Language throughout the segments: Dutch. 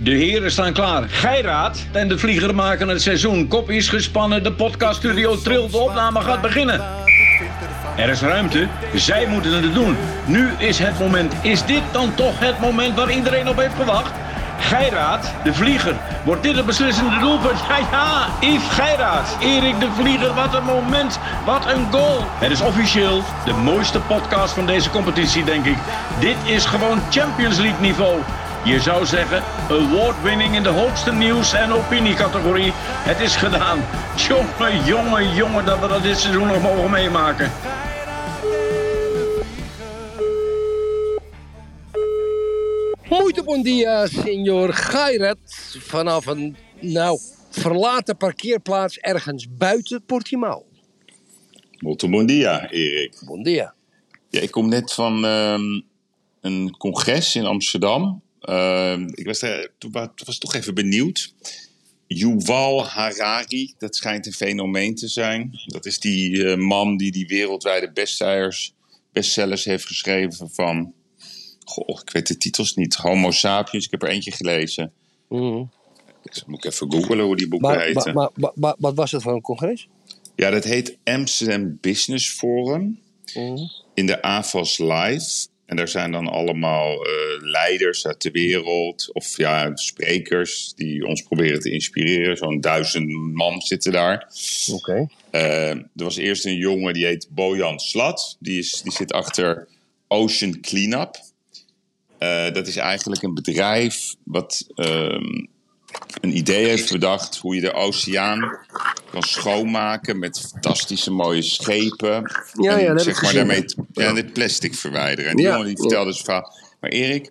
De heren staan klaar. Geiraat en de vlieger maken het seizoen. Kop is gespannen, de podcaststudio trilt, de opname gaat beginnen. Er is ruimte, zij moeten het doen. Nu is het moment. Is dit dan toch het moment waar iedereen op heeft gewacht? Geiraat, de vlieger. Wordt dit het beslissende doelpunt? Ja, ja, Yves Geiraat. Erik de Vlieger, wat een moment. Wat een goal. Het is officieel de mooiste podcast van deze competitie, denk ik. Dit is gewoon Champions League niveau. Je zou zeggen, award-winning in de hoogste nieuws- en opiniecategorie. Het is gedaan. Jongen, jongen, jongen, dat we dat dit seizoen nog mogen meemaken. Muito bom dia, senor Gairat. Vanaf een, nou, verlaten parkeerplaats ergens buiten Portimao. Molto bon dia, Erik. Bon dia. Ja, ik kom net van ehm, een congres in Amsterdam. Ehm, ik was, toen toen was toch even benieuwd. Yuval Harari, dat schijnt een fenomeen te zijn. Dat is die eh, man die die wereldwijde bestsellers, bestsellers heeft geschreven van... Goh, ik weet de titels niet. Homo sapiens, ik heb er eentje gelezen. Mhm. Moet ik even googlen hoe die boeken Maar, heten. maar, maar, maar- wat was het voor een congres? Ja, dat heet Amsterdam Business Forum. Mhm. in de AFAS Live. En daar zijn dan allemaal eh, leiders uit de wereld. Of ja, sprekers die ons proberen te inspireren. Zo'n duizend man zitten daar. Oké. Eh, er was eerst een jongen die heet Bojan Slat. Die, is, die zit achter Ocean Cleanup. Eh, dat is eigenlijk een bedrijf wat ehm, een idee heeft bedacht hoe je de oceaan kan schoonmaken met fantastische mooie schepen. Ja, en ja, dat zeg maar daarmee t- ja, plastic verwijderen. En die jongen die vertelde zijn verhaal. Maar Erik,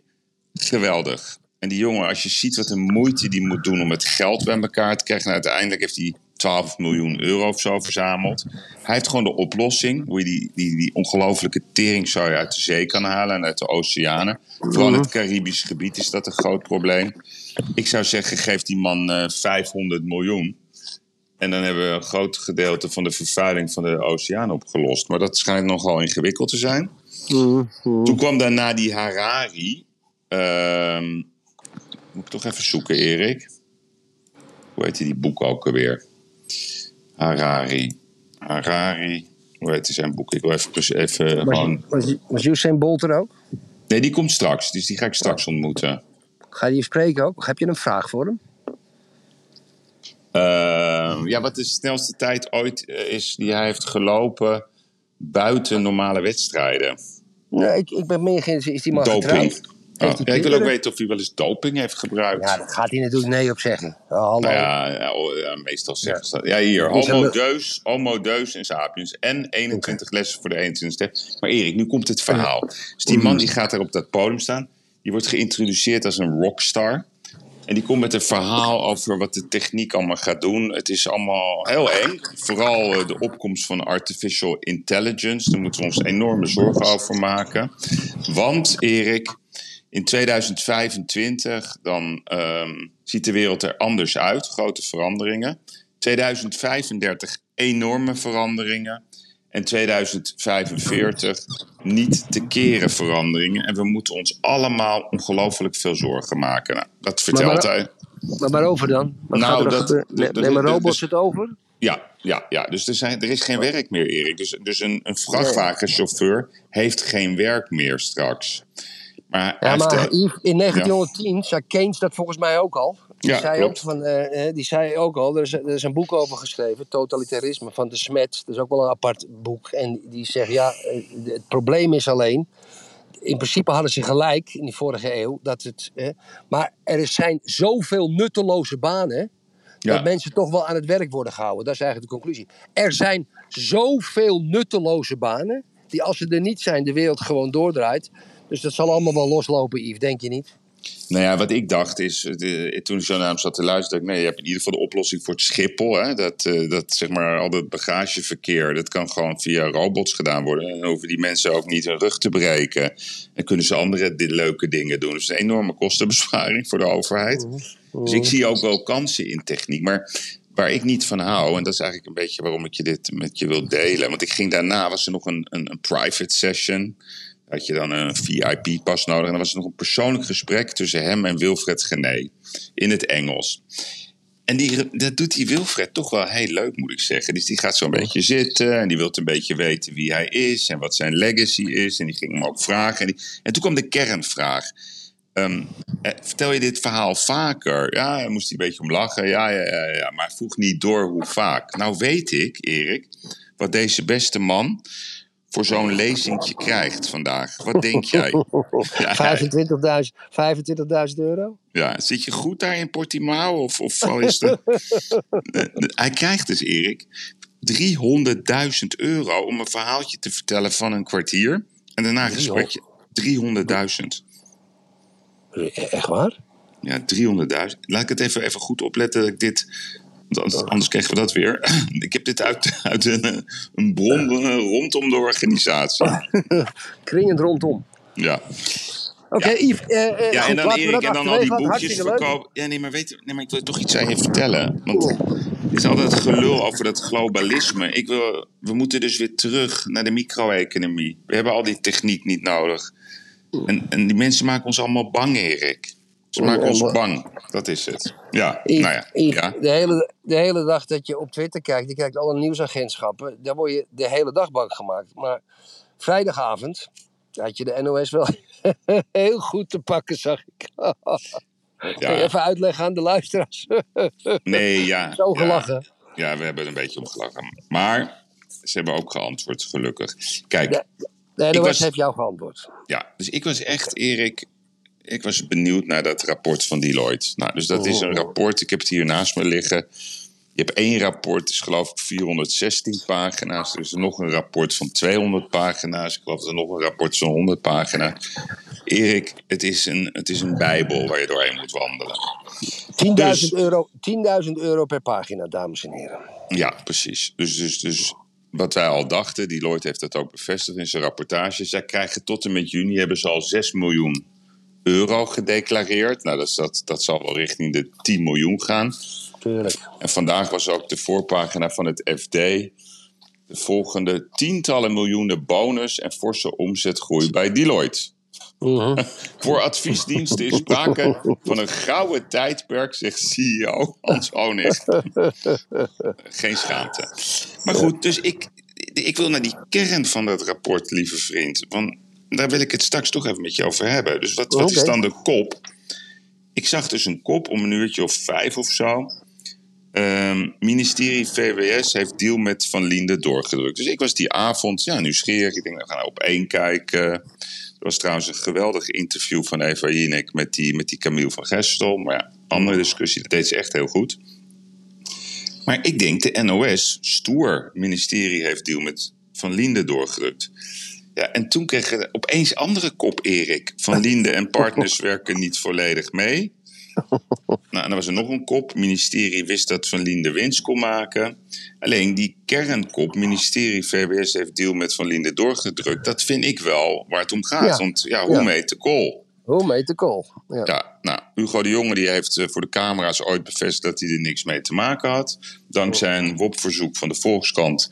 geweldig. En die jongen, als je ziet wat een moeite die moet doen om het geld bij elkaar te krijgen. Nou, uiteindelijk heeft hij 12 miljoen euro of zo verzameld. Hij heeft gewoon de oplossing hoe je die, die, die ongelofelijke teringzooi uit de zee kan halen en uit de oceanen. Vooral in het Caribisch gebied is dat een groot probleem. Ik zou zeggen, geef die man eh 500 miljoen. En dan hebben we een groot gedeelte van de vervuiling van de oceaan opgelost. Maar dat schijnt nogal ingewikkeld te zijn. Mhm. Toen kwam daarna die Harari. Ehm, moet ik toch even zoeken, Erik. Hoe heet die boek ook alweer? Harari. Harari. Hoe heet zijn boek? Ik wil even, even gewoon... Was, was, was Usain Bolt er ook? Nee, die komt straks. Dus die ga ik straks ontmoeten. Ga je die spreken ook? Heb je een vraag voor hem? Ehm, ja, wat de snelste tijd ooit eh, is die hij heeft gelopen buiten normale wedstrijden? Nee, ik, ik ben meer geïnteresseerd. Is die man Doping. Oh, ja, ik wil ook weten of hij wel eens doping heeft gebruikt. Ja, daar gaat hij natuurlijk nee op zeggen. Oh, hallo. Nou ja, ja, oh, ja, meestal zeggen ze dat. Ja, hier. Homo deus, homo deus en sapiens. En 21 lessen voor de 21ste. Maar Erik, nu komt het verhaal. Dus die man die gaat daar op dat podium staan. Die wordt geïntroduceerd als een rockstar. En die komt met een verhaal over wat de techniek allemaal gaat doen. Het is allemaal heel eng. Vooral eh, de opkomst van artificial intelligence. Daar moeten we ons enorme zorgen over maken. Want, Erik, in 2025 dan ehm, ziet de wereld er anders uit. Grote veranderingen. 2035 enorme veranderingen. En 2045 niet te keren veranderingen. En we moeten ons allemaal ongelooflijk veel zorgen maken. Nou, dat vertelt maar- hij. Maar waarover dan? Wat Nou, gaat dat- Nemen robots dus- het over? Ja, ja, ja. dus er, zijn, er is geen werk meer, Erik. Dus, dus een, een vrachtwagenchauffeur heeft geen werk meer straks. Maar Ja, maar Yves, in 1910 zei Keynes dat volgens mij ook al. Die, Ja, zei, ook van, eh, eh, die zei ook al, er is, er is een boek over geschreven, Totalitarisme van de Smet. Dat is ook wel een apart boek. En die zegt, ja, eh, het probleem is alleen, in principe hadden ze gelijk in die vorige eeuw, dat het, eh, maar er zijn zoveel nutteloze banen, Ja. dat mensen toch wel aan het werk worden gehouden. Dat is eigenlijk de conclusie. Er zijn zoveel nutteloze banen, die als ze er niet zijn, de wereld gewoon doordraait. Dus dat zal allemaal wel loslopen, Yves, denk je niet? Nou ja, wat ik dacht is, eh, toen ik zo naar hem zat te luisteren, dacht ik, nee, je hebt in ieder geval de oplossing voor het Schiphol. Hè? Dat, eh, dat zeg maar al dat bagageverkeer, dat kan gewoon via robots gedaan worden. En dan hoeven die mensen ook niet hun rug te breken. En kunnen ze andere leuke dingen doen. Dus een enorme kostenbesparing voor de overheid. Dus ik zie ook wel kansen in techniek. Maar waar ik niet van hou, en dat is eigenlijk een beetje waarom ik je dit met je wil delen. Want ik ging daarna, was er nog een, een, een private session had je dan een VIP-pas nodig. En dan was er nog een persoonlijk gesprek tussen hem en Wilfred Gené in het Engels. En die, dat doet die Wilfred toch wel heel leuk, moet ik zeggen. Dus die gaat zo'n beetje zitten en die wil een beetje weten wie hij is en wat zijn legacy is. En die ging hem ook vragen. En, die, en toen kwam de kernvraag. Ehm, eh, vertel je dit verhaal vaker? Ja, daar moest hij een beetje om lachen. Ja, ja, ja, ja, maar vroeg niet door hoe vaak. Nou weet ik, Erik, wat deze beste man voor zo'n lezingje krijgt vandaag. Wat denk jij? Ja, 25.000 euro? Ja, zit je goed daar in Portimao? Of, of is de... Hij krijgt dus, Erik, 300.000 euro om een verhaaltje te vertellen van een kwartier. En daarna een gesprekje. 300.000. Echt waar? Ja, 300.000. Laat ik het even, even goed opletten dat ik dit Anders krijgen we dat weer. Ik heb dit uit, uit een, een bron rondom de organisatie. Kringend rondom. Ja. Oké, ja. Yves. Uh, uh, ja, en dan Erik, en dan al die boekjes verkopen. Ja, nee, maar weet nee, maar ik wil toch iets aan je vertellen. Want het is altijd gelul over dat globalisme. Ik wil, we moeten dus weer terug naar de micro-economie. We hebben al die techniek niet nodig. En, en die mensen maken ons allemaal bang, Erik. Ze maken ons bang. Dat is het. Ja, nou ja. ja. De, hele, de hele dag dat je op Twitter kijkt, je kijkt alle nieuwsagentschappen, daar word je de hele dag bang gemaakt. Maar vrijdagavond had je de NOS wel heel goed te pakken, zag ik. Ja. even uitleggen aan de luisteraars? nee, ja. Zo gelachen. Ja, ja, we hebben er een beetje om gelachen. Maar ze hebben ook geantwoord, gelukkig. Kijk. De, de NOS was, heeft jou geantwoord. Ja, dus ik was echt, Erik, ik was benieuwd naar dat rapport van Deloitte. Nou, dus dat is een oh. rapport, ik heb het hier naast me liggen. Je hebt één rapport, is geloof ik 416 pagina's. Er is nog een rapport van 200 pagina's. Ik geloof dat er nog een rapport van 100 pagina's. Erik, het is een, het is een bijbel waar je doorheen moet wandelen. 10.000 dus, euro, 10.000 euro per pagina, dames en heren. Ja, precies. Dus, dus, dus wat wij al dachten, Deloitte heeft dat ook bevestigd in zijn rapportage. Zij krijgen tot en met juni hebben ze al 6 miljoen euro gedeclareerd. Nou, dat, dat, dat zal wel richting de 10 miljoen gaan. Tuurlijk. En vandaag was ook de voorpagina van het FD. De volgende tientallen miljoenen bonus en forse omzetgroei bij Deloitte. Uh-huh. Voor adviesdiensten is sprake van een gouden tijdperk, zegt CEO Hans Honig. Geen schaamte. Maar goed, dus ik, ik wil naar die kern van dat rapport, lieve vriend. Want daar wil ik het straks toch even met je over hebben. Dus wat, wat is dan de kop? Ik zag dus een kop om een uurtje of vijf of zo. Um, ministerie VWS heeft deal met Van Linde doorgedrukt. Dus ik was die avond ja, nieuwsgierig. Ik denk, we gaan op één kijken. Er was trouwens een geweldig interview van Eva Jinek met die, met die Camille van Gestel. Maar ja, andere discussie, dat deed ze echt heel goed. Maar ik denk, de NOS, stoer, ministerie heeft deal met Van Linde doorgedrukt. Ja, en toen kregen we opeens andere kop, Erik. Van Linde en partners werken niet volledig mee. Nou, en dan was er nog een kop. Ministerie wist dat Van Linde winst kon maken. Alleen die kernkop, ministerie VWS heeft deal met Van Linde doorgedrukt. Dat vind ik wel waar het om gaat. Want ja, hoe ja. meet de kool? Hoe meet de kool? Ja. ja. nou, Hugo de Jonge die heeft eh, voor de camera's ooit bevestigd dat hij er niks mee te maken had. Dankzij een WOP-verzoek van de Volkskant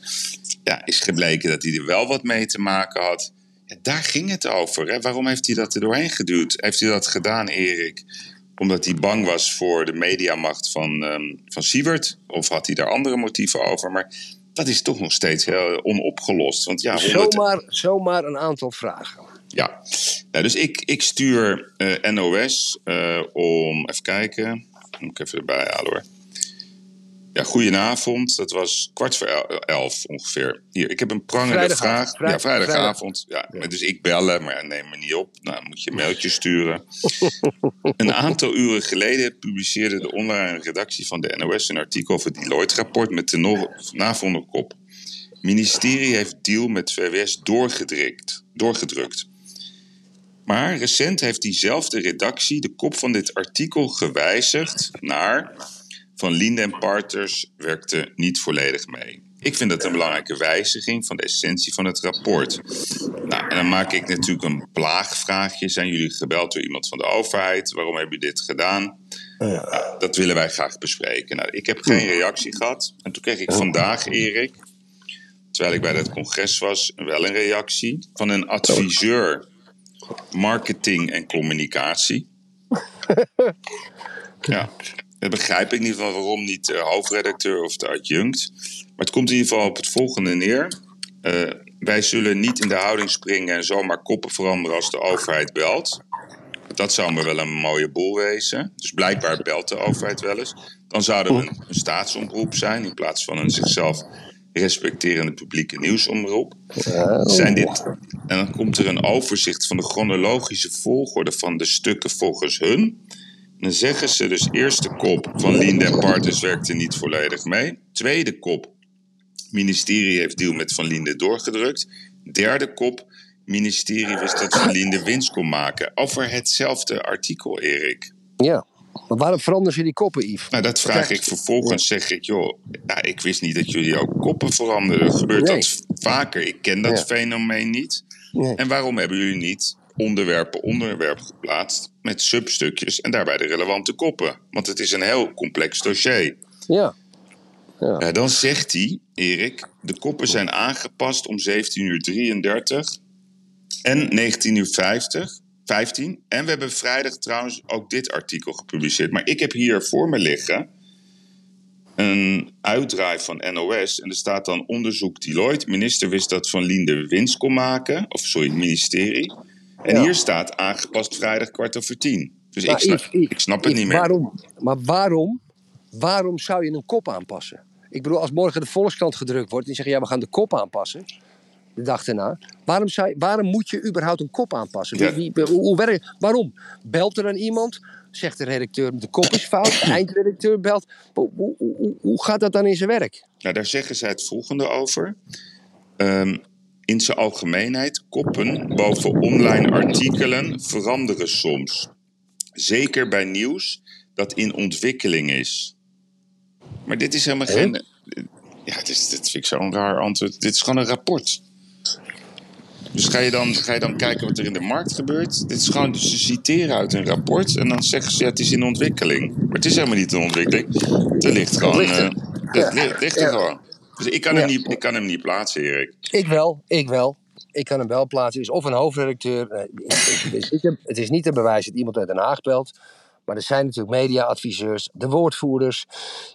ja, is gebleken dat hij er wel wat mee te maken had. Ja, daar ging het over. Hè? Waarom heeft hij dat er doorheen geduwd? Heeft hij dat gedaan, Erik? Omdat hij bang was voor de mediamacht van, um, van Siewert? Of had hij daar andere motieven over? Maar dat is toch nog steeds heel onopgelost. Want ja, zomaar, zomaar een aantal vragen. Ja, nou, dus ik, ik stuur uh, NOS uh, om, even kijken, moet ik even erbij halen hoor. Ja, goedenavond. Dat was kwart voor elf ongeveer. Hier, ik heb een prangende vraag. ja, vrijdagavond. Ja, Dus ik bellen, maar neem me niet op. Nou, moet je een mailtje sturen. een aantal uren geleden publiceerde de online redactie van de NOS een artikel over het Deloitte-rapport met de navolgende kop. Ministerie heeft deal met VWS doorgedrukt. doorgedrukt. Maar recent heeft diezelfde redactie de kop van dit artikel gewijzigd naar van Linde en Partners werkte niet volledig mee. Ik vind dat een belangrijke wijziging van de essentie van het rapport. Nou, en dan maak ik natuurlijk een plaagvraagje. Zijn jullie gebeld door iemand van de overheid? Waarom hebben jullie dit gedaan? Ja. Nou, dat willen wij graag bespreken. Nou, ik heb geen reactie gehad. En toen kreeg ik vandaag, Erik, terwijl ik bij dat congres was, wel een reactie van een adviseur marketing en communicatie. ja, dat begrijp ik niet van waarom niet de hoofdredacteur of de adjunct. Maar het komt in ieder geval op het volgende neer. Uh, wij zullen niet in de houding springen en zomaar koppen veranderen als de overheid belt. Dat zou me wel een mooie boel wezen. Dus blijkbaar belt de overheid wel eens. Dan zouden we een, een staatsomroep zijn in plaats van een zichzelf respecterende publieke nieuwsomroep. Zijn dit, en dan komt er een overzicht van de chronologische volgorde van de stukken volgens hun. Dan zeggen ze dus eerste kop van Linde en Partners werkte niet volledig mee. Tweede kop, ministerie heeft deal met Van Linde doorgedrukt. Derde kop, ministerie wist dat Van Linde winst kon maken. Over hetzelfde artikel, Erik. Ja. Maar waarom veranderen ze die koppen, Yves? Nou, dat vraag ik vervolgens. Zeg ik, joh, ja, ik wist niet dat jullie ook koppen veranderen. Gebeurt dat vaker? Ik ken dat fenomeen niet. En waarom hebben jullie niet onderwerp per onderwerp geplaatst met substukjes en daarbij de relevante koppen? Want het is een heel complex dossier. Ja. ja. ja dan zegt hij, Erik, de koppen zijn aangepast om 17.33 uur en 19.50 uur 15. En we hebben vrijdag trouwens ook dit artikel gepubliceerd. Maar ik heb hier voor me liggen een uitdraai van NOS. En er staat dan onderzoek Deloitte. Minister wist dat Van Linde winst kon maken. Of sorry, ministerie. En hier staat aangepast vrijdag kwart over tien. Dus ik snap, ik snap het niet meer. Waarom, maar waarom, waarom zou je een kop aanpassen? Ik bedoel, als morgen de Volkskrant gedrukt wordt en zeggen ja, we gaan de kop aanpassen de dag daarna. Waarom, zou, waarom moet je überhaupt een kop aanpassen? Wie, wie, hoe, werkt, waarom? Belt er dan iemand? Zegt de redacteur, de kop is fout. Eindredacteur belt. Hoe, hoe, hoe, gaat dat dan in zijn werk? Nou, daar zeggen zij het volgende over. Um, in zijn algemeenheid, koppen boven online artikelen veranderen soms. Zeker bij nieuws dat in ontwikkeling is. Maar dit is helemaal geen. Ja, dit, dit vind ik zo'n raar antwoord. Dit is gewoon een rapport. Dus ga je, dan, ga je dan kijken wat er in de markt gebeurt? Dit is gewoon, dus ze citeren uit een rapport en dan zeggen ze ja, het is in ontwikkeling. Maar het is helemaal niet in ontwikkeling. Er ligt gewoon. Uh, het ligt, ligt er gewoon. Dus ik kan, hem niet, ik kan hem niet plaatsen, Erik. Ik wel, ik wel. Ik kan hem wel plaatsen. Is of een hoofdredacteur. Het is, niet te, het is niet te bewijzen dat iemand uit Den Haag belt. Maar er zijn natuurlijk mediaadviseurs, de woordvoerders,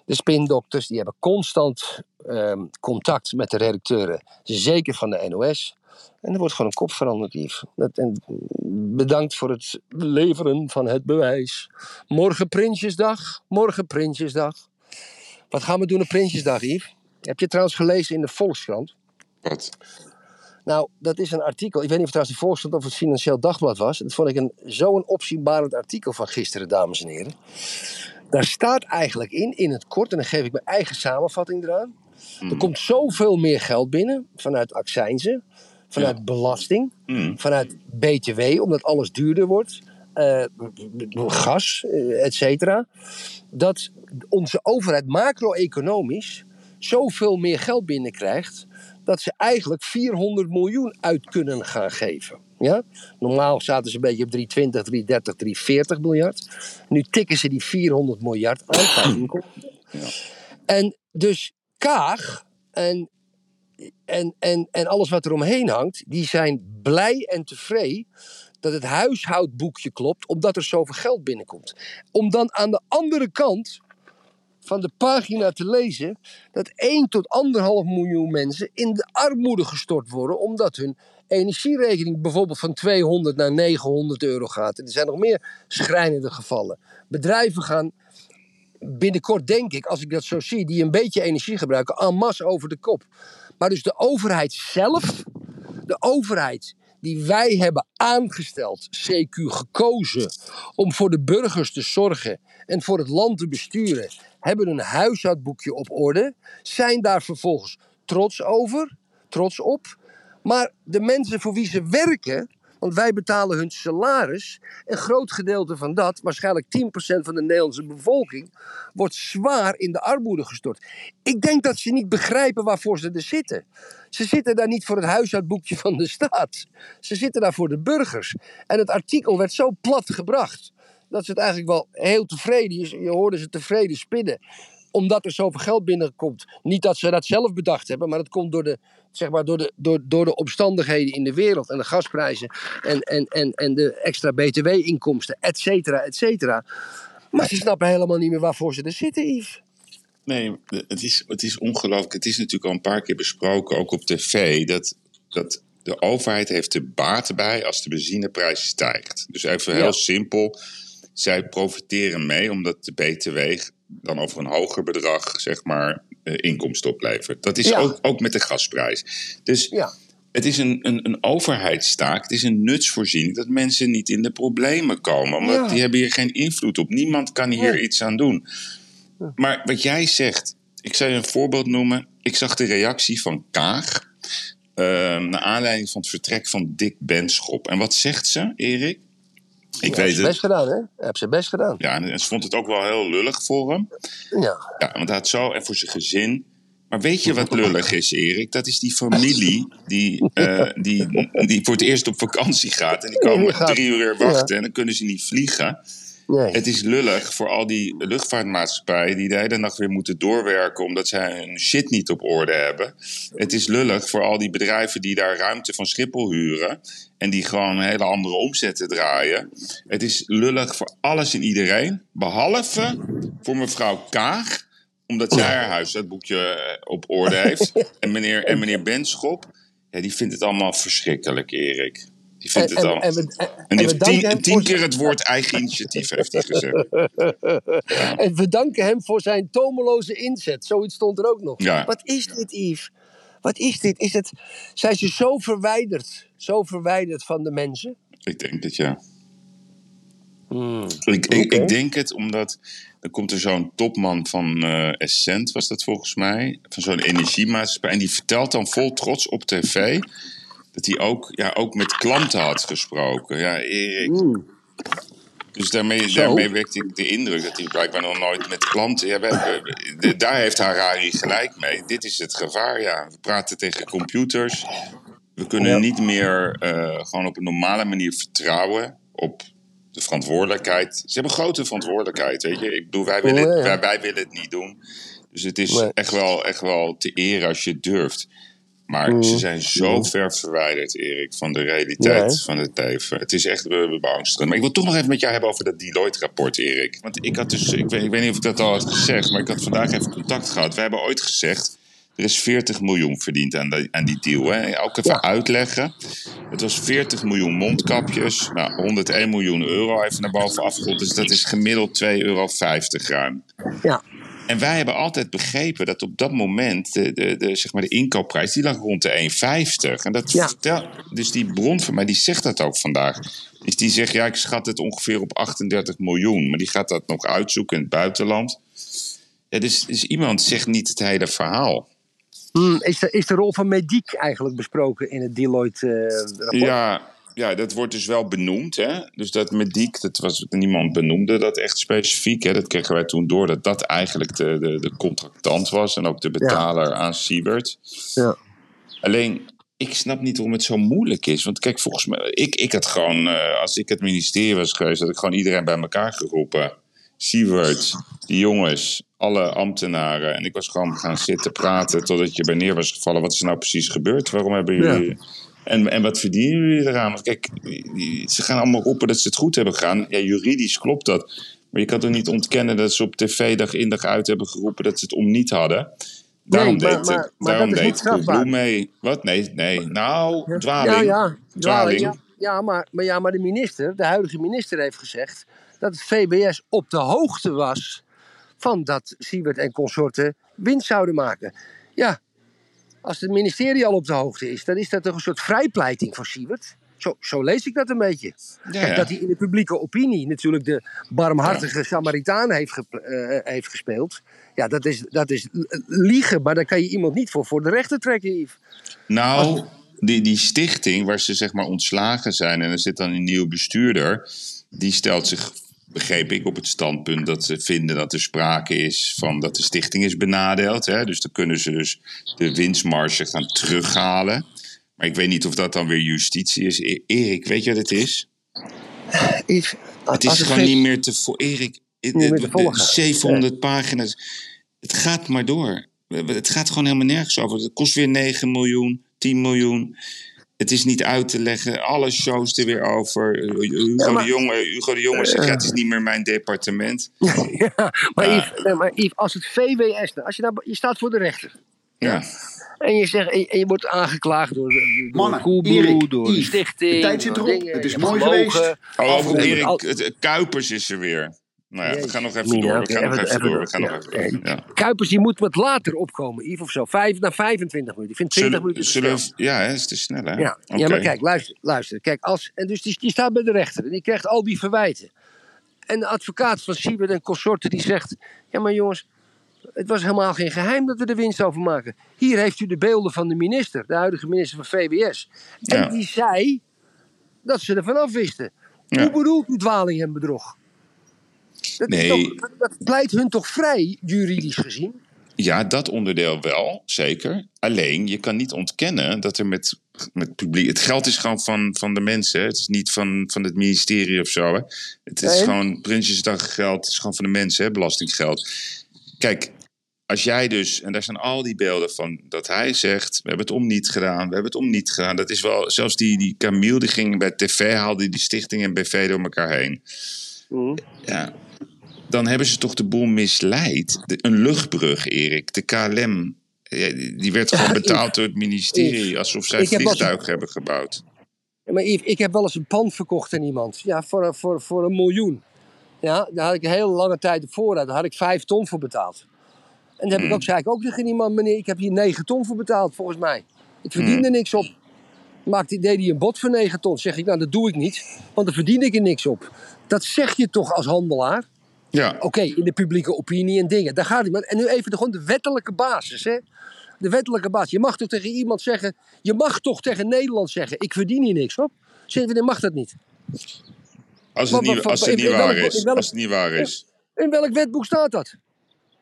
de spindokters. Die hebben constant um, contact met de redacteuren. Zeker van de NOS. En er wordt gewoon een kop veranderd, Yves. Dat, en bedankt voor het leveren van het bewijs. Morgen Prinsjesdag. Morgen Prinsjesdag. Wat gaan we doen op Prinsjesdag, Yves? Heb je trouwens gelezen in de Volkskrant? Wat? Nou, dat is een artikel. Ik weet niet of het trouwens de Volkskrant of het Financieel Dagblad was. Dat vond ik een, zo'n opzienbarend artikel van gisteren, dames en heren. Daar staat eigenlijk in, in het kort, en dan geef ik mijn eigen samenvatting eraan. Er hmm. komt zoveel meer geld binnen vanuit accijnzen vanuit belasting, mm. vanuit BTW, omdat alles duurder wordt, uh, gas, uh, et cetera. Dat onze overheid macro-economisch zoveel meer geld binnenkrijgt dat ze eigenlijk 400 miljoen uit kunnen gaan geven. Ja? Normaal zaten ze een beetje op 320, 330, 340 miljard. Nu tikken ze die 400 miljard aan. Ja. En dus Kaag en en, en, en alles wat er omheen hangt, die zijn blij en tevreden dat het huishoudboekje klopt, omdat er zoveel geld binnenkomt. Om dan aan de andere kant van de pagina te lezen dat 1 tot 1,5 miljoen mensen in de armoede gestort worden, omdat hun energierekening bijvoorbeeld van 200 naar 900 euro gaat. Er zijn nog meer schrijnende gevallen. Bedrijven gaan binnenkort, denk ik, als ik dat zo zie, die een beetje energie gebruiken, en masse over de kop. Maar dus de overheid zelf, de overheid die wij hebben aangesteld, CQ gekozen, om voor de burgers te zorgen en voor het land te besturen, hebben een huishoudboekje op orde, zijn daar vervolgens trots over, trots op. Maar de mensen voor wie ze werken, want wij betalen hun salaris. Een groot gedeelte van dat, waarschijnlijk 10% van de Nederlandse bevolking, wordt zwaar in de armoede gestort. Ik denk dat ze niet begrijpen waarvoor ze er zitten. Ze zitten daar niet voor het huishoudboekje van de staat. Ze zitten daar voor de burgers. En het artikel werd zo plat gebracht dat ze het eigenlijk wel heel tevreden is. Je hoorde ze tevreden spinnen. Omdat er zoveel geld binnenkomt. Niet dat ze dat zelf bedacht hebben, maar dat komt door de, zeg maar, door de, door, door de omstandigheden in de wereld. En de gasprijzen en, en, en, en de extra btw-inkomsten, et cetera, et cetera. Maar ze snappen helemaal niet meer waarvoor ze er zitten, Yves. Nee, het is, het is ongelooflijk. Het is natuurlijk al een paar keer besproken, ook op tv, dat, dat de overheid heeft er baat bij als de benzineprijs stijgt. Dus even heel Ja. simpel. Zij profiteren mee omdat de BTW dan over een hoger bedrag, zeg maar, eh, inkomsten oplevert. Dat is Ja. ook, ook met de gasprijs. Dus Ja. het is een, een, een overheidstaak, het is een nutsvoorziening dat mensen niet in de problemen komen. Ja. die hebben hier geen invloed op. Niemand kan hier Nee. iets aan doen. Maar wat jij zegt, ik zal je een voorbeeld noemen. Ik zag de reactie van Kaag. eh, naar aanleiding van het vertrek van Dick Benschop. En wat zegt ze, Erik? Ik weet zijn best het. gedaan, hè? Hij heeft zijn best gedaan. Ja, en ze vond het ook wel heel lullig voor hem. Ja. Ja, want hij had zo en voor zijn gezin. Maar weet je wat lullig is, Erik? Dat is die familie die, eh, die, die voor het eerst op vakantie gaat. En die komen drie uur wachten en dan kunnen ze niet vliegen. Nee. Het is lullig voor al die luchtvaartmaatschappijen die de hele nacht weer moeten doorwerken omdat zij hun shit niet op orde hebben. Het is lullig voor al die bedrijven die daar ruimte van Schiphol huren en die gewoon een hele andere omzetten draaien. Het is lullig voor alles en iedereen, behalve voor mevrouw Kaag, omdat zij haar huishoudboekje eh, op orde heeft. En meneer, en meneer Benschop, ja, die vindt het allemaal verschrikkelijk, Erik. Die vindt En, het en, allemaal... en, we, en, En die heeft tien, hem tien voor keer het woord eigen initiatief, heeft hij gezegd. En we danken hem voor zijn tomeloze inzet. Zoiets stond er ook nog. Ja. Wat is dit, Yves? Wat is dit? Is het, zijn ze zo verwijderd? Zo verwijderd van de mensen? Ik denk het, ja. Hmm. Ik, ik, denk het omdat er komt er zo'n topman van eh Essent, was dat volgens mij, van zo'n energiemaatschappij. En die vertelt dan vol trots op tv dat hij ook, ja, ook met klanten had gesproken. Ja, Erik. Dus daarmee, Zo. daarmee wekte ik de indruk dat hij blijkbaar nog nooit met klanten. Ja, we, we- de- daar heeft Harari gelijk mee. Dit is het gevaar, ja. We praten tegen computers. We kunnen niet meer eh, gewoon op een normale manier vertrouwen op de verantwoordelijkheid. Ze hebben grote verantwoordelijkheid, weet je. Ik bedoel, wij willen, ja. Wij, wij willen het niet doen. Dus het is echt, wel, echt wel te eren als je het durft. Maar Mm. ze zijn zo ver verwijderd, Erik, van de realiteit Ja, van het leven. Het is echt be- beangstigend. Maar ik wil toch nog even met jou hebben over dat Deloitte-rapport, Erik. Want ik had dus, ik weet, ik weet niet of ik dat al had gezegd, maar ik had vandaag even contact gehad. We hebben ooit gezegd, er is 40 miljoen verdiend aan, die- aan die deal. Hè? Ook even Ja. uitleggen. Het was 40 miljoen mondkapjes. Nou, 101 miljoen euro even naar boven afgerond. Dus dat is gemiddeld 2,50 euro ruim. Ja. En wij hebben altijd begrepen dat op dat moment de, de, de, zeg maar de inkoopprijs die lag rond de 1,50. En dat Ja. vertel, dus die bron van mij die zegt dat ook vandaag. Dus die zegt ja, ik schat het ongeveer op 38 miljoen. Maar die gaat dat nog uitzoeken in het buitenland. Ja, dus, dus iemand zegt niet het hele verhaal. Hmm, is, de, is de rol van Mediek eigenlijk besproken in het Deloitte-rapport? Ja, ja, dat wordt dus wel benoemd. Hè? Dus dat mediek, dat was, niemand benoemde dat echt specifiek. Hè? Dat kregen wij toen door dat dat eigenlijk de, de, de contractant was. En ook de betaler aan Siebert. Ja. Alleen, ik snap niet waarom het zo moeilijk is. Want kijk, volgens mij, ik, ik had gewoon, eh, als ik het ministerie was geweest, had ik gewoon iedereen bij elkaar geroepen. Siewert, die jongens, alle ambtenaren. En ik was gewoon gaan zitten praten totdat je bij neer was gevallen. Wat is nou precies gebeurd? Waarom hebben jullie... En, en wat verdienen jullie eraan? Want kijk, ze gaan allemaal roepen dat ze het goed hebben gedaan. Ja, juridisch klopt dat. Maar je kan toch niet ontkennen dat ze op tv dag in dag uit hebben geroepen dat ze het om niet hadden. Daarom maar- deed, maar- het- maar daarom dat deed mee. Wat? Nee, nee. Nou, dwaling. Ja, ja, Dwaling. ja, ja, maar, maar, ja, maar de minister, de huidige minister, heeft gezegd dat het VBS op de hoogte was van dat Siebert en consorten winst zouden maken. Ja, als het ministerie al op de hoogte is, dan is dat toch een soort vrijpleiting voor Siebert. Zo, zo lees ik dat een beetje. Ja, Kijk, ja. Dat hij in de publieke opinie natuurlijk de barmhartige Samaritaan heeft, eh, heeft gespeeld. Ja, dat is, dat is liegen, maar daar kan je iemand niet voor voor de rechter trekken, Yves. Nou, die, die stichting waar ze zeg maar ontslagen zijn en er zit dan een nieuw bestuurder, die stelt zich, begreep ik, op het standpunt dat ze vinden dat er sprake is van dat de stichting is benadeeld. Hè? Dus dan kunnen ze dus de winstmarge gaan terughalen. Maar ik weet niet of dat dan weer justitie is. E- Erik, weet je wat het is? Yves, Het is gewoon niet meer te voor Erik. de- volgen. 700 pagina's. Het gaat maar door. Het gaat gewoon helemaal nergens over. Het kost weer 9 miljoen, 10 miljoen. Het is niet uit te leggen. Alle shows er weer over. Hugo, de, Jonge, Hugo de Jonge zegt, ja, het is niet meer mijn departement. ja, maar, Yves, nee, maar Yves, als het VWS... Als je, nou, je staat voor de rechter. Ja. En je, zegt, en je wordt aangeklaagd door, door Mannen, Koeboe, Erik, door de stichting. de tijd zit door erop. dingen. Het is mooi geweest. Oh, Erik, Kuipers is er weer. Nou ja, we gaan nog even door. We gaan nog even- door. door. We gaan nog Ja, even door. Ja. Kuipers die moet wat later opkomen, Yves, of zo. Vijf, na 25 minuten. Ik vind 20 Zullen, minuten te zullen ja, het is te snel, hè? Ja, maar kijk, luister. luister. Kijk, als, en dus die, die staat bij de rechter en die krijgt al die verwijten. En de advocaat van Siebert en consorten die zegt... Ja, maar jongens, het was helemaal geen geheim dat we er winst over maken. Hier heeft u de beelden van de minister, de huidige minister van VWS. En Ja. die zei dat ze er vanaf wisten. Ja. Hoe bedoelt u dwaling en bedrog? Dat, Nee. toch, dat- pleit hun toch vrij, juridisch gezien? Ja, dat onderdeel wel, zeker. Alleen, je kan niet ontkennen dat er met, met publiek... Het geld is gewoon van, van de mensen. Het is niet van, van het ministerie of zo. Hè. Het is Nee. gewoon Prinsjesdag geld. Het is gewoon van de mensen, hè, belastinggeld. Kijk, als jij dus... En daar zijn al die beelden van dat hij zegt... We hebben het om niet gedaan, we hebben het om niet gedaan. Dat is wel... Zelfs die, die Camille, die ging bij tv... haalde die stichting en BV door elkaar heen. Ja, dan hebben ze toch de boel misleid. De- een luchtbrug, Erik. De KLM, die werd gewoon betaald door het ministerie. Alsof zij vliegtuigen hebben gebouwd. Maar Yves, ik heb wel eens een pand verkocht aan iemand. Ja, voor, voor, voor een miljoen. Ja, daar had ik een hele lange tijd op voorraad. Daar had ik vijf ton voor betaald. En dan heb ik ook, zei ik ook tegen die man, meneer, ik heb hier negen ton voor betaald, volgens mij. Ik verdiende niks op. Maakte, deed hij een bod voor 9 ton. Zeg ik, nou dat doe ik niet, want dan verdien ik er niks op. Dat zeg je toch als handelaar? Ja, Oké, in de publieke opinie en dingen. Daar gaat maar. En nu even de, gewoon de wettelijke basis. Hè? De wettelijke basis. Je mag toch tegen iemand zeggen. Je mag toch tegen Nederland zeggen. Ik verdien hier niks op. Zeg mag dat niet. als Maar- het niet, maar- als het in- niet in welk- waar is. welk- Als het niet waar is. In welk wetboek staat dat?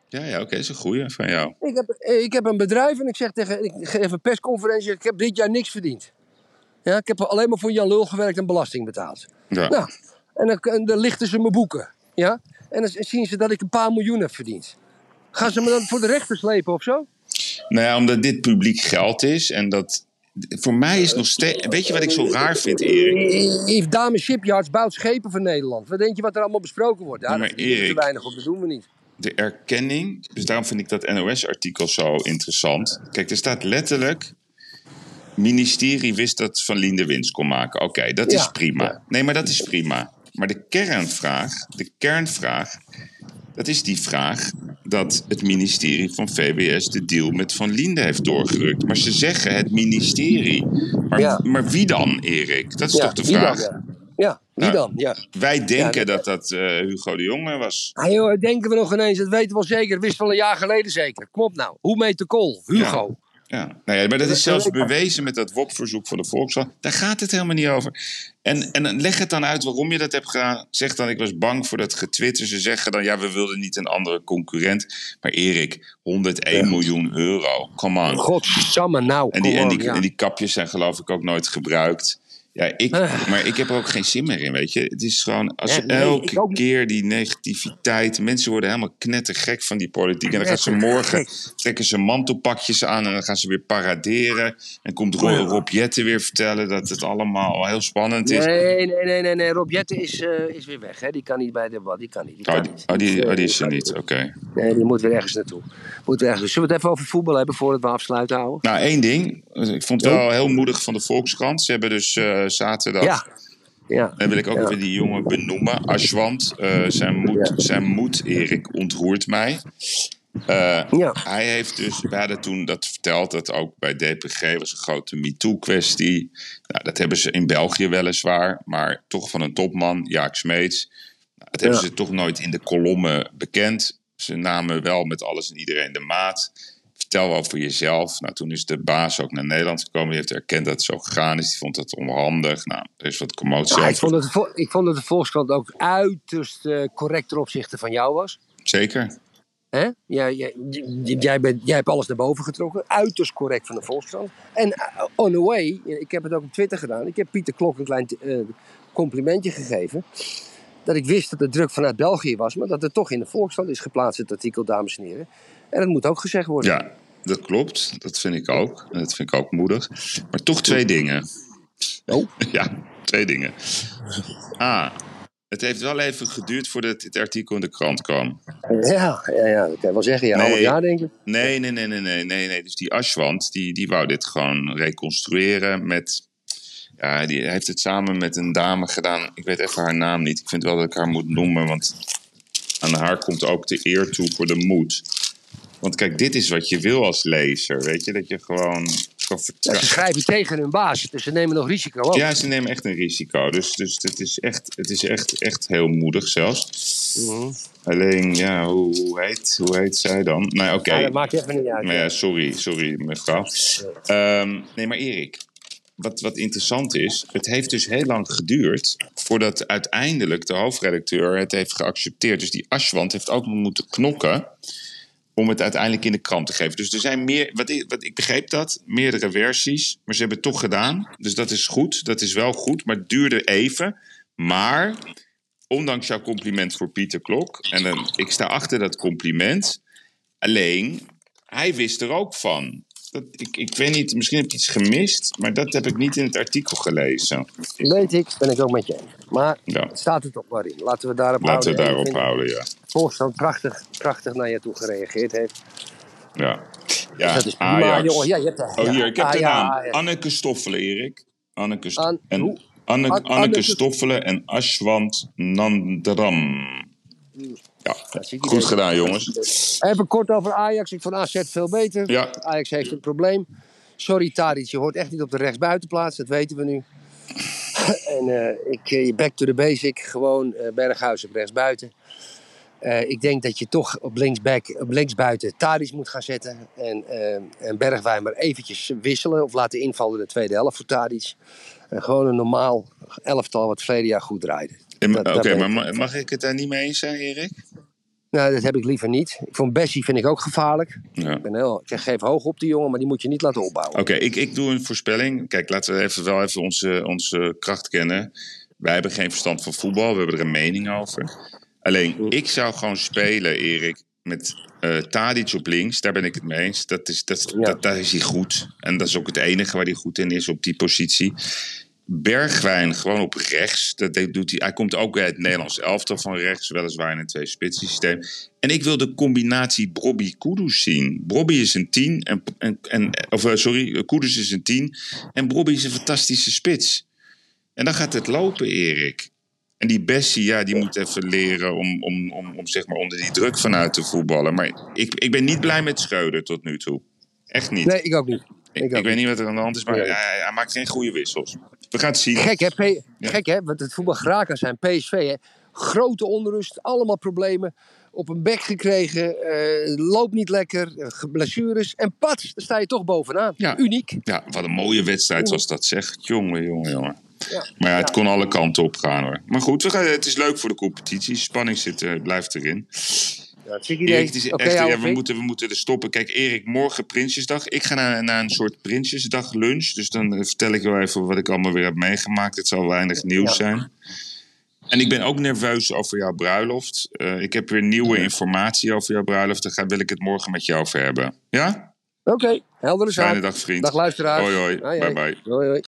Ja, ja oké, is een goeie van jou. Ik heb, ik heb een bedrijf en ik zeg tegen. Ik geef een persconferentie. Ik heb dit jaar niks verdiend. Ja, ik heb alleen maar voor Jan Lul gewerkt en belasting betaald. Ja. Nou, en dan, en dan lichten ze mijn boeken. Ja? En dan zien ze dat ik een paar miljoen heb verdiend. Gaan ze me dan voor de rechter slepen of zo? Nou ja, omdat dit publiek geld is en dat... Voor mij is nog steeds... Weet je wat ik zo raar vind, Erik? Yves Dame Shipyards bouwt schepen voor Nederland. Wat denk je wat er allemaal besproken wordt? Ja, Ja, daar maar we te Erik- weinig op, dat doen we niet. de erkenning. Dus daarom vind ik dat NOS-artikel zo interessant. Kijk, er staat letterlijk. Ministerie wist dat Van Lien de winst kon maken. Oké, dat is Ja. prima. Nee, maar dat is prima. Maar de kernvraag, de kernvraag, dat is die vraag dat het ministerie van VWS de deal met Van Liende heeft doorgerukt. Maar ze zeggen het ministerie. Maar, Ja. maar wie dan, Erik? Dat is Ja, toch de wie dan, vraag? ja. Ja, wie Ja. dan? Ja. Wij denken dat dat eh, Hugo de Jonge was. Ah, joh, denken we nog ineens, dat weten we wel zeker. Wist wel een jaar geleden zeker. Kom op nou. Hoe meet de kool? Hugo. Ja, nou ja, maar dat is zelfs bewezen met dat WOP-verzoek voor de Volkskrant. Daar gaat het helemaal niet over. En, en leg het dan uit waarom je dat hebt gedaan. Zeg dan, ik was bang voor dat getwitter. Ze zeggen dan, ja, we wilden niet een andere concurrent. Maar Erik, 101 miljoen euro. Come on. Godsamme nou. En die, en, die, ja. en die kapjes zijn geloof ik ook nooit gebruikt. Ja, ik, Ah. maar ik heb er ook geen zin meer in, weet je. Het is gewoon, als Ja, nee, elke keer die negativiteit... Mensen worden helemaal knettergek van die politiek. En dan gaan ze morgen, trekken ze mantelpakjes aan... en dan gaan ze weer paraderen. En komt Roy Rob Jetten weer vertellen dat het allemaal heel spannend is. Nee, nee, nee, nee, nee. Rob Jetten is, eh, is weer weg. Hè? Die kan niet bij de. Die kan niet. Die Oh, kan die, niet. oh, die, oh, die is Eh, er niet, oké. Nee, die moet weer ergens naartoe. Moet weer ergens. Zullen we het even over voetbal hebben voordat we afsluiten houden? Nou, één ding. Ik vond het wel heel moedig van de Volkskrant. Ze hebben dus eh, zaterdag... Ja. Ja. Dan wil ik ook Ja. even die jongen benoemen. Ashwant, eh, zijn, moed, Ja. zijn moed, Erik, ontroert mij. Eh, Ja. Hij heeft dus, we hadden toen dat verteld, dat ook bij DPG was een grote MeToo-kwestie. Nou, dat hebben ze in België weliswaar, maar toch van een topman, Jaak Smeets. Nou, dat hebben ze toch nooit in de kolommen bekend. Ze namen wel met alles en iedereen de maat. Vertel over jezelf. Nou, toen is de baas ook naar Nederland gekomen. Die heeft erkend dat het zo gegaan is. Die vond dat onhandig. Nou, er is wat commotie Ja, ik, vond dat ik vond dat de Volkskrant ook uiterst eh, correct ten opzichte van jou was. Zeker. Hè? Jij, jij, jij, bent, jij hebt alles naar boven getrokken. Uiterst correct van de Volkskrant. En eh, on the way, ik heb het ook op Twitter gedaan. Ik heb Pieter Klok een klein eh, complimentje gegeven. Dat ik wist dat de druk vanuit België was, maar dat het toch in de Volksstand is geplaatst, het artikel, dames en heren. En dat moet ook gezegd worden. Ja, dat klopt. Dat vind ik ook. En dat vind ik ook moedig. Maar toch twee dingen. Oh. Ja, twee dingen. A. Het heeft wel even geduurd voordat dit artikel in de krant kwam. Ja, ja, ja, dat kan je wel zeggen. Ja, Nee. jaar denk ik. Nee, nee, nee, nee, nee, nee, nee. Dus die Ashwand, die, die wou dit gewoon reconstrueren met... Ja, die heeft het samen met een dame gedaan. Ik weet even haar naam niet. Ik vind wel dat ik haar moet noemen, want aan haar komt ook de eer toe voor de moed. Want kijk, dit is wat je wil als lezer, weet je? Dat je gewoon Ja, ze schrijven tegen hun baas, dus ze nemen nog risico ook. Ja, ze nemen echt een risico. Dus, dus het is, echt, het is echt, echt heel moedig zelfs. Mhm. Alleen, ja, hoe, hoe, heet, hoe heet zij dan? Nou, oké. Ja, dat maakt even niet uit. Maar ja, sorry, sorry mevrouw. Ehm, nee, maar Erik, wat, wat interessant is, het heeft dus heel lang geduurd voordat uiteindelijk de hoofdredacteur het heeft geaccepteerd. Dus die Ashwand heeft ook moeten knokken om het uiteindelijk in de krant te geven. Dus er zijn meer, wat ik, wat ik begreep dat, meerdere versies, maar ze hebben het toch gedaan. Dus dat is goed, dat is wel goed, maar het duurde even. Maar, ondanks jouw compliment voor Pieter Klok, en ik sta achter dat compliment, alleen, hij wist er ook van. Dat, ik, ik weet niet, misschien heb ik iets gemist, maar dat heb ik niet in het artikel gelezen. Weet ik, ben ik ook met je eens. Maar Ja. het staat er toch maar in. Laten we daarop Laten we houden. En ik daarop houden, ja. Volksstand prachtig, prachtig naar je toe gereageerd heeft. Ja, Dus ja dat is prima, Ajax. jongen. Ja, je hebt de, Oh, hier, ik heb de ah, naam. ja, ja. Anneke Stoffelen, Erik. Anneke, An- en hoe? Anne, An- Anneke Anneke- Stoffelen en Ashwant Nandram. Ja, goed gedaan, jongens. Even kort over Ajax. Ik vond AZ veel beter. Ja. Ajax heeft een probleem. Sorry Tadic, je hoort echt niet op de rechtsbuitenplaats. Dat weten we nu. en eh, ik, eh, back to the basic. Gewoon eh Berghuis op rechtsbuiten. Eh, ik denk dat je toch op linksback, op linksbuiten Tadic moet gaan zetten. En, eh, en Bergwijn maar eventjes wisselen. Of laten invallen in de tweede helft voor Tadic. En gewoon een normaal elftal wat verleden jaar goed draaide. Oké, maar mag ik het daar niet mee eens zijn, Erik? Nou, dat heb ik liever niet. Ik vond Bessie vind ik ook gevaarlijk. Ja. Ik, ben heel, ik geef hoog op die jongen, maar die moet je niet laten opbouwen. Oké, ik, ik doe een voorspelling. Kijk, laten we even, wel even onze, onze kracht kennen. Wij hebben geen verstand van voetbal, we hebben er een mening over. Alleen, ik zou gewoon spelen, Erik, met eh Tadic op links. Daar ben ik het mee eens. Dat is, dat, Ja. dat, daar is hij goed. En dat is ook het enige waar hij goed in is, op die positie. Bergwijn gewoon op rechts. Dat doet hij. Hij komt ook bij het Nederlands elftal van rechts, weliswaar in een twee systeem. En ik wil de combinatie Brobby Kudus zien. Brobby is een 10 en, en, en of eh, sorry, Kudus is een 10 en Brobby is een fantastische spits. En dan gaat het lopen, Erik. En die Bessie, ja, die moet even leren om, om, om, om zeg maar onder die druk vanuit te voetballen. Maar ik, ik ben niet blij met Schreuder tot nu toe. Echt niet. Nee, ik ook niet. Ik, ik ik ook weet niet wat er aan de hand is, maar hij, hij maakt geen goede wissels. We gaan het zien. Gek hè, P- Ja. Gek hè, want het voetbal graag kan zijn. PSV hè, grote onrust, allemaal problemen. Op een bek gekregen, eh, loopt niet lekker, eh, blessures. En pats, dan sta je toch bovenaan. Ja. Uniek. Ja, wat een mooie wedstrijd was dat, zeg. Jongen, jongen, jongen. Ja. Maar ja, het kon alle kanten op gaan hoor. Maar goed, we gaan, het is leuk voor de competitie. Spanning zit, er- blijft erin. Idee. Erik, is echt, ja, we, moeten, we moeten er stoppen. Kijk, Erik, morgen Prinsjesdag. Ik ga naar, naar een soort Prinsjesdag lunch. Dus dan vertel ik wel even wat ik allemaal weer heb meegemaakt. Het zal weinig nieuws Ja. zijn. En ik ben ook nerveus over jouw bruiloft. Eh, ik heb weer nieuwe informatie over jouw bruiloft. Daar ga, wil ik het morgen met jou over hebben. Ja? Oké, heldere zaak. Fijne dag, vriend. Dag luisteraars. Hoi, hoi. Hoi, hoi. Bye, bye. Hoi, hoi.